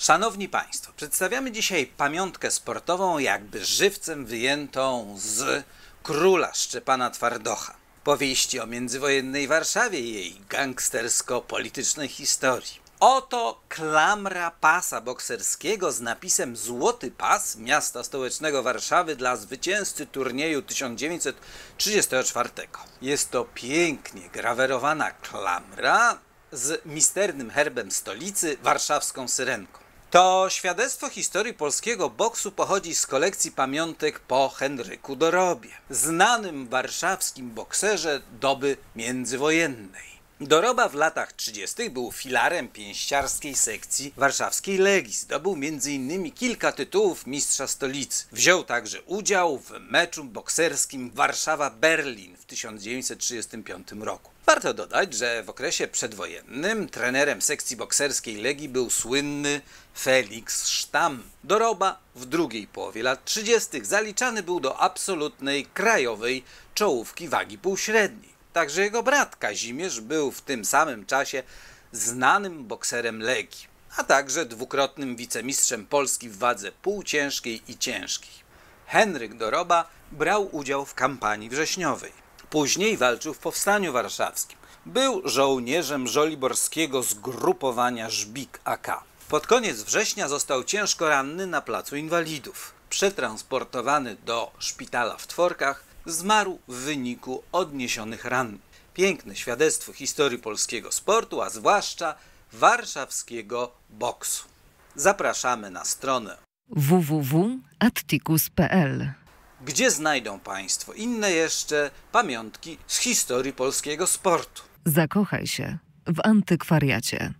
Szanowni Państwo, przedstawiamy dzisiaj pamiątkę sportową, jakby żywcem wyjętą z króla Szczepana Twardocha. Powieści o międzywojennej Warszawie i jej gangstersko-politycznej historii. Oto klamra pasa bokserskiego z napisem Złoty Pas miasta stołecznego Warszawy dla zwycięzcy turnieju 1934. Jest to pięknie grawerowana klamra z misternym herbem stolicy, warszawską syrenką. To świadectwo historii polskiego boksu pochodzi z kolekcji pamiątek po Henryku Dorobie, znanym warszawskim bokserze doby międzywojennej. Doroba w latach 30. był filarem pięściarskiej sekcji warszawskiej Legii. Zdobył m.in. kilka tytułów mistrza stolicy. Wziął także udział w meczu bokserskim Warszawa-Berlin w 1935 roku. Warto dodać, że w okresie przedwojennym trenerem sekcji bokserskiej Legii był słynny Felix Sztam. Doroba w drugiej połowie lat 30. zaliczany był do absolutnej krajowej czołówki wagi półśredniej. Także jego brat Kazimierz był w tym samym czasie znanym bokserem Legii, a także dwukrotnym wicemistrzem Polski w wadze półciężkiej i ciężkiej. Henryk Doroba brał udział w kampanii wrześniowej. Później walczył w Powstaniu Warszawskim. Był żołnierzem żoliborskiego zgrupowania Żbik AK. Pod koniec września został ciężko ranny na placu inwalidów. Przetransportowany do szpitala w Tworkach, zmarł w wyniku odniesionych ran. Piękne świadectwo historii polskiego sportu, a zwłaszcza warszawskiego boksu. Zapraszamy na stronę www.atticus.pl gdzie znajdą Państwo inne jeszcze pamiątki z historii polskiego sportu. Zakochaj się w antykwariacie.